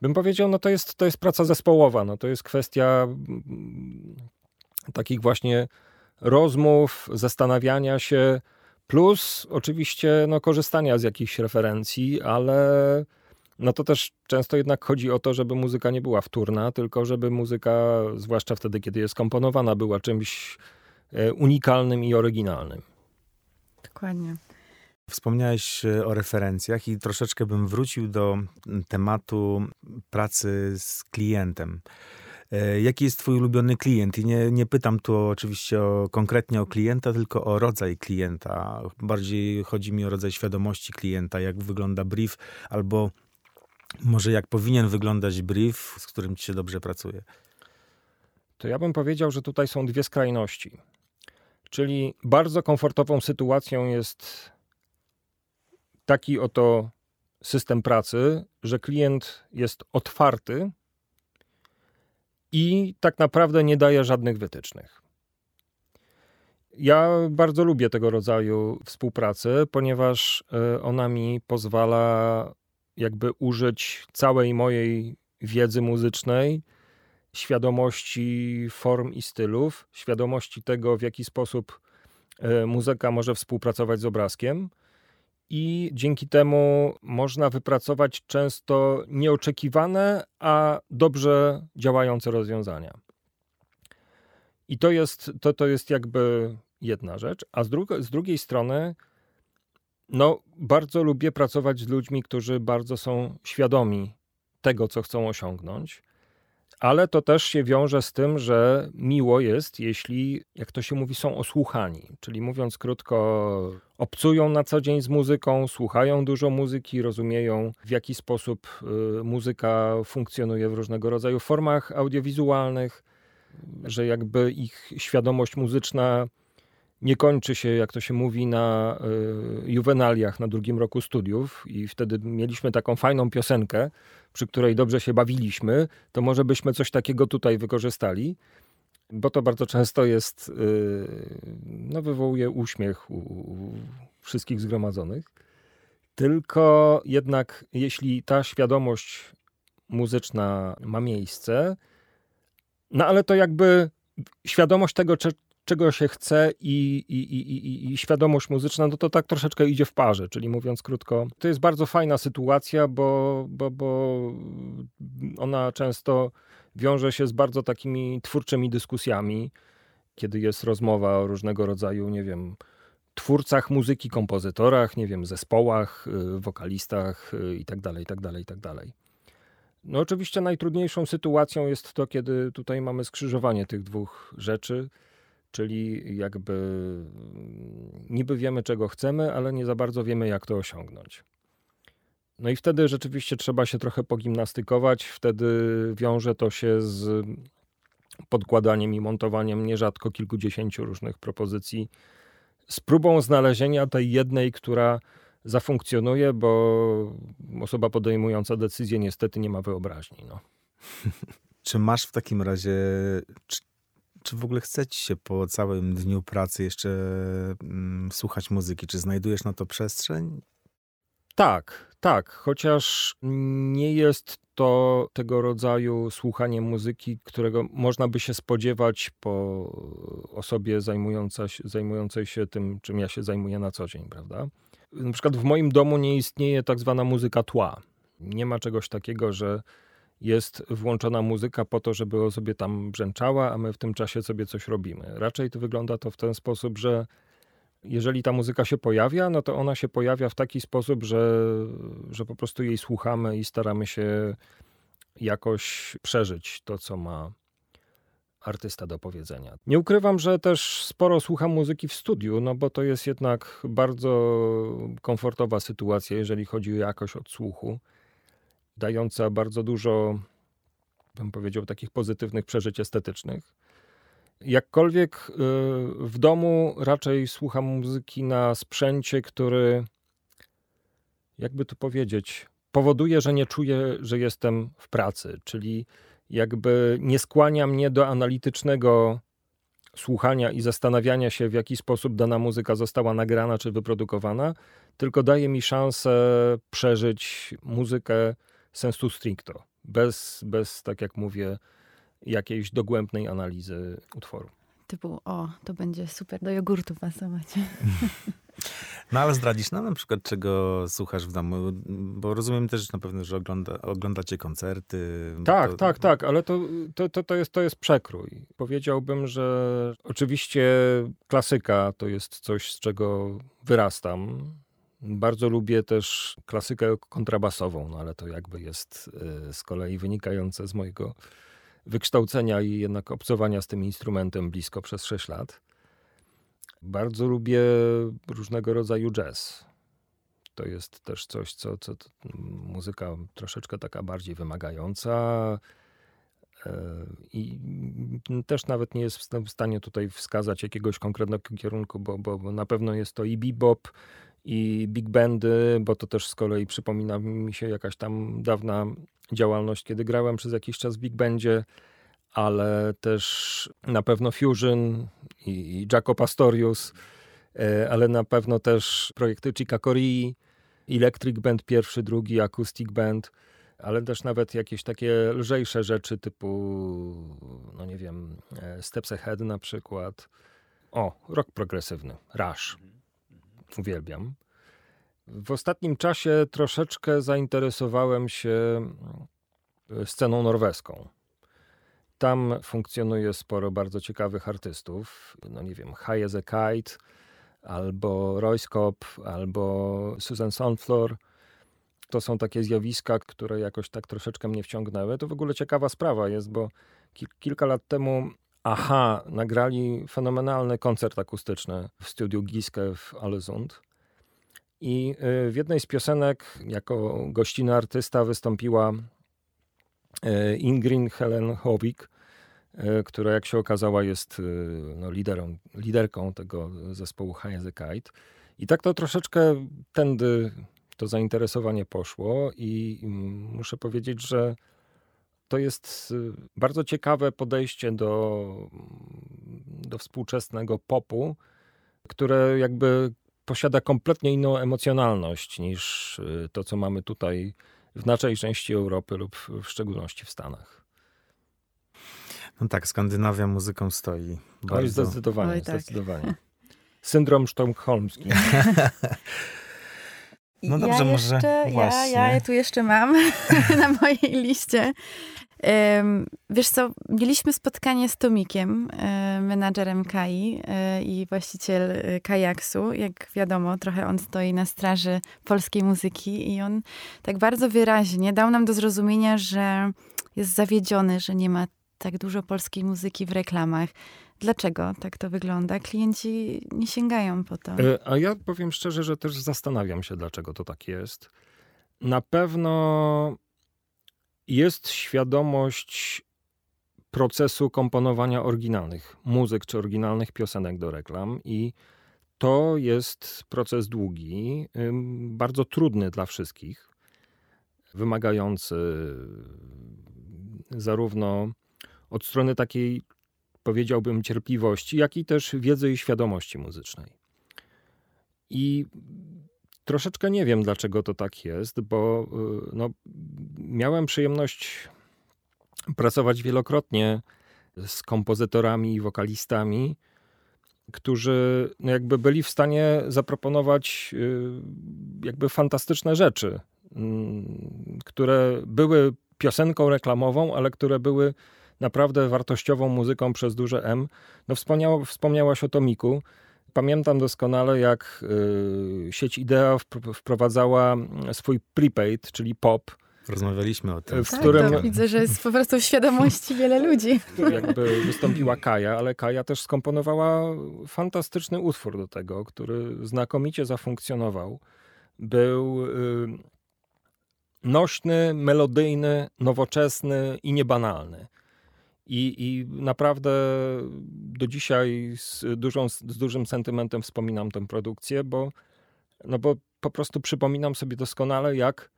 bym powiedział, no to jest, to jest praca zespołowa, no to jest kwestia mm, takich właśnie rozmów, zastanawiania się, plus oczywiście no, korzystania z jakichś referencji, ale no to też często jednak chodzi o to, żeby muzyka nie była wtórna, tylko żeby muzyka, zwłaszcza wtedy, kiedy jest komponowana, była czymś e, unikalnym i oryginalnym. Dokładnie. Wspomniałeś e, o referencjach i troszeczkę bym wrócił do tematu pracy z klientem. E, jaki jest twój ulubiony klient? I nie, nie pytam tu oczywiście o, konkretnie o klienta, tylko o rodzaj klienta. Bardziej chodzi mi o rodzaj świadomości klienta, jak wygląda brief, albo może jak powinien wyglądać brief, z którym ci się dobrze pracuje. To ja bym powiedział, że tutaj są dwie skrajności. Czyli bardzo komfortową sytuacją jest taki oto system pracy, że klient jest otwarty i tak naprawdę nie daje żadnych wytycznych. Ja bardzo lubię tego rodzaju współpracy, ponieważ e, ona mi pozwala jakby użyć całej mojej wiedzy muzycznej, świadomości form i stylów, świadomości tego, w jaki sposób e, muzyka może współpracować z obrazkiem i dzięki temu można wypracować często nieoczekiwane, a dobrze działające rozwiązania. I to jest, to, to jest jakby jedna rzecz, a z, dru- z drugiej strony, no, bardzo lubię pracować z ludźmi, którzy bardzo są świadomi tego, co chcą osiągnąć, ale to też się wiąże z tym, że miło jest, jeśli, jak to się mówi, są osłuchani. Czyli mówiąc krótko, obcują na co dzień z muzyką, słuchają dużo muzyki, rozumieją w jaki sposób y, muzyka funkcjonuje w różnego rodzaju formach audiowizualnych, że jakby ich świadomość muzyczna nie kończy się, jak to się mówi, na y, juwenaliach na drugim roku studiów i wtedy mieliśmy taką fajną piosenkę, przy której dobrze się bawiliśmy, to może byśmy coś takiego tutaj wykorzystali, bo to bardzo często jest, y, no wywołuje uśmiech u, u wszystkich zgromadzonych. Tylko jednak, jeśli ta świadomość muzyczna ma miejsce, no ale to jakby świadomość tego, czego się chce i, i, i, i, świadomość muzyczna, no to tak troszeczkę idzie w parze. Czyli mówiąc krótko, to jest bardzo fajna sytuacja, bo, bo, bo ona często wiąże się z bardzo takimi twórczymi dyskusjami, kiedy jest rozmowa o różnego rodzaju, nie wiem, twórcach muzyki, kompozytorach, nie wiem, zespołach, y, wokalistach itd., itd., itd. No oczywiście najtrudniejszą sytuacją jest to, kiedy tutaj mamy skrzyżowanie tych dwóch rzeczy, czyli jakby mm, niby wiemy, czego chcemy, ale nie za bardzo wiemy, jak to osiągnąć. No i wtedy rzeczywiście trzeba się trochę pogimnastykować, wtedy wiąże to się z podkładaniem i montowaniem nierzadko kilkudziesięciu różnych propozycji, z próbą znalezienia tej jednej, która zafunkcjonuje, bo osoba podejmująca decyzję niestety nie ma wyobraźni. No. [laughs] Czy masz w takim razie, czy, czy w ogóle chce ci się po całym dniu pracy jeszcze mm, słuchać muzyki? Czy znajdujesz na to przestrzeń? Tak, tak. Chociaż nie jest to tego rodzaju słuchanie muzyki, którego można by się spodziewać po osobie zajmująca zajmującej się tym, czym ja się zajmuję na co dzień, prawda? Na przykład w moim domu nie istnieje tak zwana muzyka tła. Nie ma czegoś takiego, że jest włączona muzyka po to, żeby sobie tam brzęczała, a my w tym czasie sobie coś robimy. Raczej to wygląda to w ten sposób, że jeżeli ta muzyka się pojawia, no to ona się pojawia w taki sposób, że, że po prostu jej słuchamy i staramy się jakoś przeżyć to, co ma artysta do powiedzenia. Nie ukrywam, że też sporo słucham muzyki w studiu, no bo to jest jednak bardzo komfortowa sytuacja, jeżeli chodzi o jakość odsłuchu dająca bardzo dużo, bym powiedział, takich pozytywnych przeżyć estetycznych. Jakkolwiek y, w domu raczej słucham muzyki na sprzęcie, który, jakby to powiedzieć, powoduje, że nie czuję, że jestem w pracy, czyli jakby nie skłania mnie do analitycznego słuchania i zastanawiania się, w jaki sposób dana muzyka została nagrana czy wyprodukowana, tylko daje mi szansę przeżyć muzykę sensu stricto, bez, bez, tak jak mówię, jakiejś dogłębnej analizy utworu. Typu, o, to będzie super do jogurtu pasować. [laughs] No ale zdradzisz nam na przykład, czego słuchasz w domu, bo rozumiem też na pewno, że ogląda, oglądacie koncerty. Tak, to... tak, tak, ale to, to, to, to, jest, to jest przekrój. Powiedziałbym, że oczywiście klasyka to jest coś, z czego wyrastam. Bardzo lubię też klasykę kontrabasową, no ale to jakby jest e, z kolei wynikające z mojego wykształcenia i jednak obcowania z tym instrumentem blisko przez 6 lat. Bardzo lubię różnego rodzaju jazz. To jest też coś, co, co muzyka troszeczkę taka bardziej wymagająca. E, I też nawet nie jest w stanie tutaj wskazać jakiegoś konkretnego kierunku, bo, bo, bo na pewno jest to i bebop, i big bandy, bo to też z kolei przypomina mi się jakaś tam dawna działalność, kiedy grałem przez jakiś czas w big bandzie, ale też na pewno Fusion i, i Jaco Pastorius, e, ale na pewno też projekty Chica Corii, Electric Band pierwszy, drugi, Acoustic Band, ale też nawet jakieś takie lżejsze rzeczy typu, no nie wiem, e, Steps Ahead na przykład. O, rok progresywny, Rush uwielbiam. W ostatnim czasie troszeczkę zainteresowałem się e, sceną norweską. Tam funkcjonuje sporo bardzo ciekawych artystów. No nie wiem, as a Kite, albo Royce Cobb, albo Susan Sunflower. to są takie zjawiska, które jakoś tak troszeczkę mnie wciągnęły. To w ogóle ciekawa sprawa jest, bo ki kilka lat temu Aha nagrali fenomenalny koncert akustyczny w studiu Giske w Alesund. I y, w jednej z piosenek jako gościnna artysta wystąpiła y, Ingrid Helen Howik, y, która jak się okazała jest no, liderą, liderką tego zespołu High Kite. I tak to troszeczkę tędy to zainteresowanie poszło i mm, muszę powiedzieć, że to jest bardzo ciekawe podejście do, do współczesnego popu, które jakby posiada kompletnie inną emocjonalność niż y, to, co mamy tutaj w naszej części Europy lub w szczególności w Stanach. No tak, Skandynawia muzyką stoi. Bardzo. Oj, zdecydowanie, Oj, tak. zdecydowanie. Syndrom sztokholmski. [laughs] No dobrze, ja może jeszcze, właśnie. Ja, ja tu jeszcze mam [laughs] na mojej liście Wiesz co, mieliśmy spotkanie z Tomikiem, menadżerem Kai e, i właściciel e, kajaksu. Jak wiadomo, trochę on stoi na straży polskiej muzyki i on tak bardzo wyraźnie dał nam do zrozumienia, że jest zawiedziony, że nie ma tak dużo polskiej muzyki w reklamach. Dlaczego tak to wygląda? Klienci nie sięgają po to. E, a ja powiem szczerze, że też zastanawiam się, dlaczego to tak jest. Na pewno jest świadomość procesu komponowania oryginalnych muzyk czy oryginalnych piosenek do reklam i to jest proces długi, bardzo trudny dla wszystkich, wymagający zarówno od strony takiej, powiedziałbym, cierpliwości, jak i też wiedzy i świadomości muzycznej. I troszeczkę nie wiem, dlaczego to tak jest, bo y, no, miałem przyjemność pracować wielokrotnie z kompozytorami i wokalistami, którzy no, jakby byli w stanie zaproponować y, jakby fantastyczne rzeczy, mm, które były piosenką reklamową, ale które były naprawdę wartościową muzyką przez duże M. No wspomniała, wspomniałaś o Tomiku. Pamiętam doskonale, jak y, sieć Idea wprowadzała swój prepaid, czyli pop. Rozmawialiśmy o tym. W tak, którym... To widzę, że jest po prostu w świadomości wiele ludzi. Jakby wystąpiła Kaja, ale Kaja też skomponowała fantastyczny utwór do tego, który znakomicie zafunkcjonował. Był y, nośny, melodyjny, nowoczesny i niebanalny. I, I naprawdę do dzisiaj z, dużą, z dużym sentymentem wspominam tę produkcję, bo, no bo po prostu przypominam sobie doskonale, jak,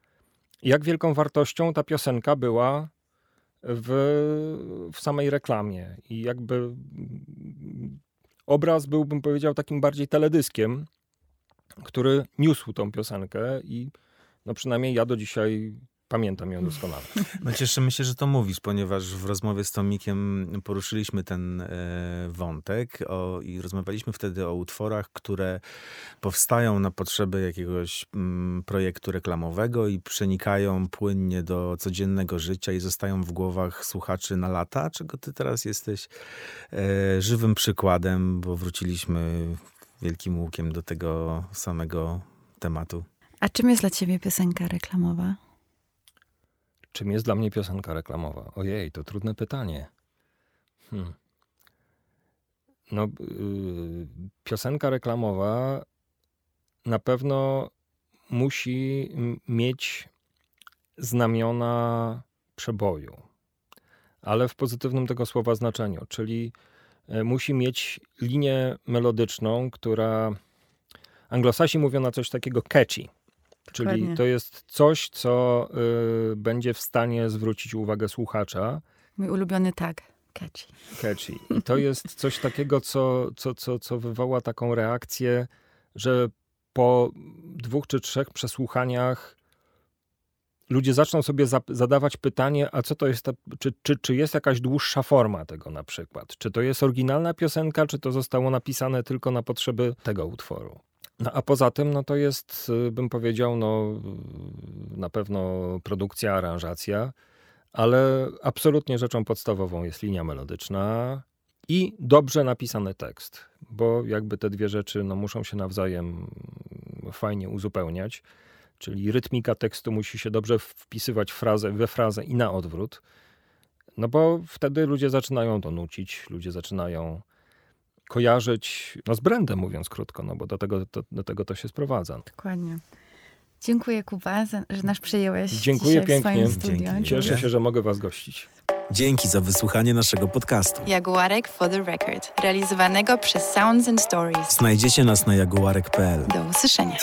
jak wielką wartością ta piosenka była w, w samej reklamie. I jakby obraz był, bym powiedział, takim bardziej teledyskiem, który niósł tą piosenkę i no przynajmniej ja do dzisiaj Pamiętam ją doskonale. No cieszymy się, że to mówisz, ponieważ w rozmowie z Tomikiem poruszyliśmy ten e, wątek o, i rozmawialiśmy wtedy o utworach, które powstają na potrzeby jakiegoś mm, projektu reklamowego i przenikają płynnie do codziennego życia i zostają w głowach słuchaczy na lata, czego ty teraz jesteś e, żywym przykładem, bo wróciliśmy wielkim łukiem do tego samego tematu. A czym jest dla ciebie piosenka reklamowa? Czym jest dla mnie piosenka reklamowa? Ojej, to trudne pytanie. Hmm. No, yy, piosenka reklamowa na pewno musi mieć znamiona przeboju, ale w pozytywnym tego słowa znaczeniu, czyli e, musi mieć linię melodyczną, która anglosasi mówią na coś takiego catchy Czyli to jest coś, co y, będzie w stanie zwrócić uwagę słuchacza. Mój ulubiony tag. Catchy. Catchy. I [laughs] to jest coś takiego, co, co, co, co wywoła taką reakcję, że po dwóch czy trzech przesłuchaniach ludzie zaczną sobie za, zadawać pytanie, a co to jest, ta, czy, czy, czy jest jakaś dłuższa forma tego na przykład? Czy to jest oryginalna piosenka, czy to zostało napisane tylko na potrzeby tego utworu? No a poza tym, no to jest, y, bym powiedział, no na pewno produkcja, aranżacja, ale absolutnie rzeczą podstawową jest linia melodyczna i dobrze napisany tekst, bo jakby te dwie rzeczy no, muszą się nawzajem fajnie uzupełniać. czyli rytmika tekstu musi się dobrze wpisywać w frazę, we frazę i na odwrót. No bo wtedy ludzie zaczynają to nucić, ludzie zaczynają kojarzyć, no z brandem mówiąc krótko, no bo do tego to, do tego to się sprowadza. Dokładnie. Dziękuję Kuba, że nas przyjąłeś Dziękuję pięknie. w swoim studio. Cieszę się, że mogę was gościć. Dzięki za wysłuchanie naszego podcastu. Jaguarek for the Record, realizowanego przez Sounds and Stories. Znajdziecie nas na jaguarek.pl. Do usłyszenia.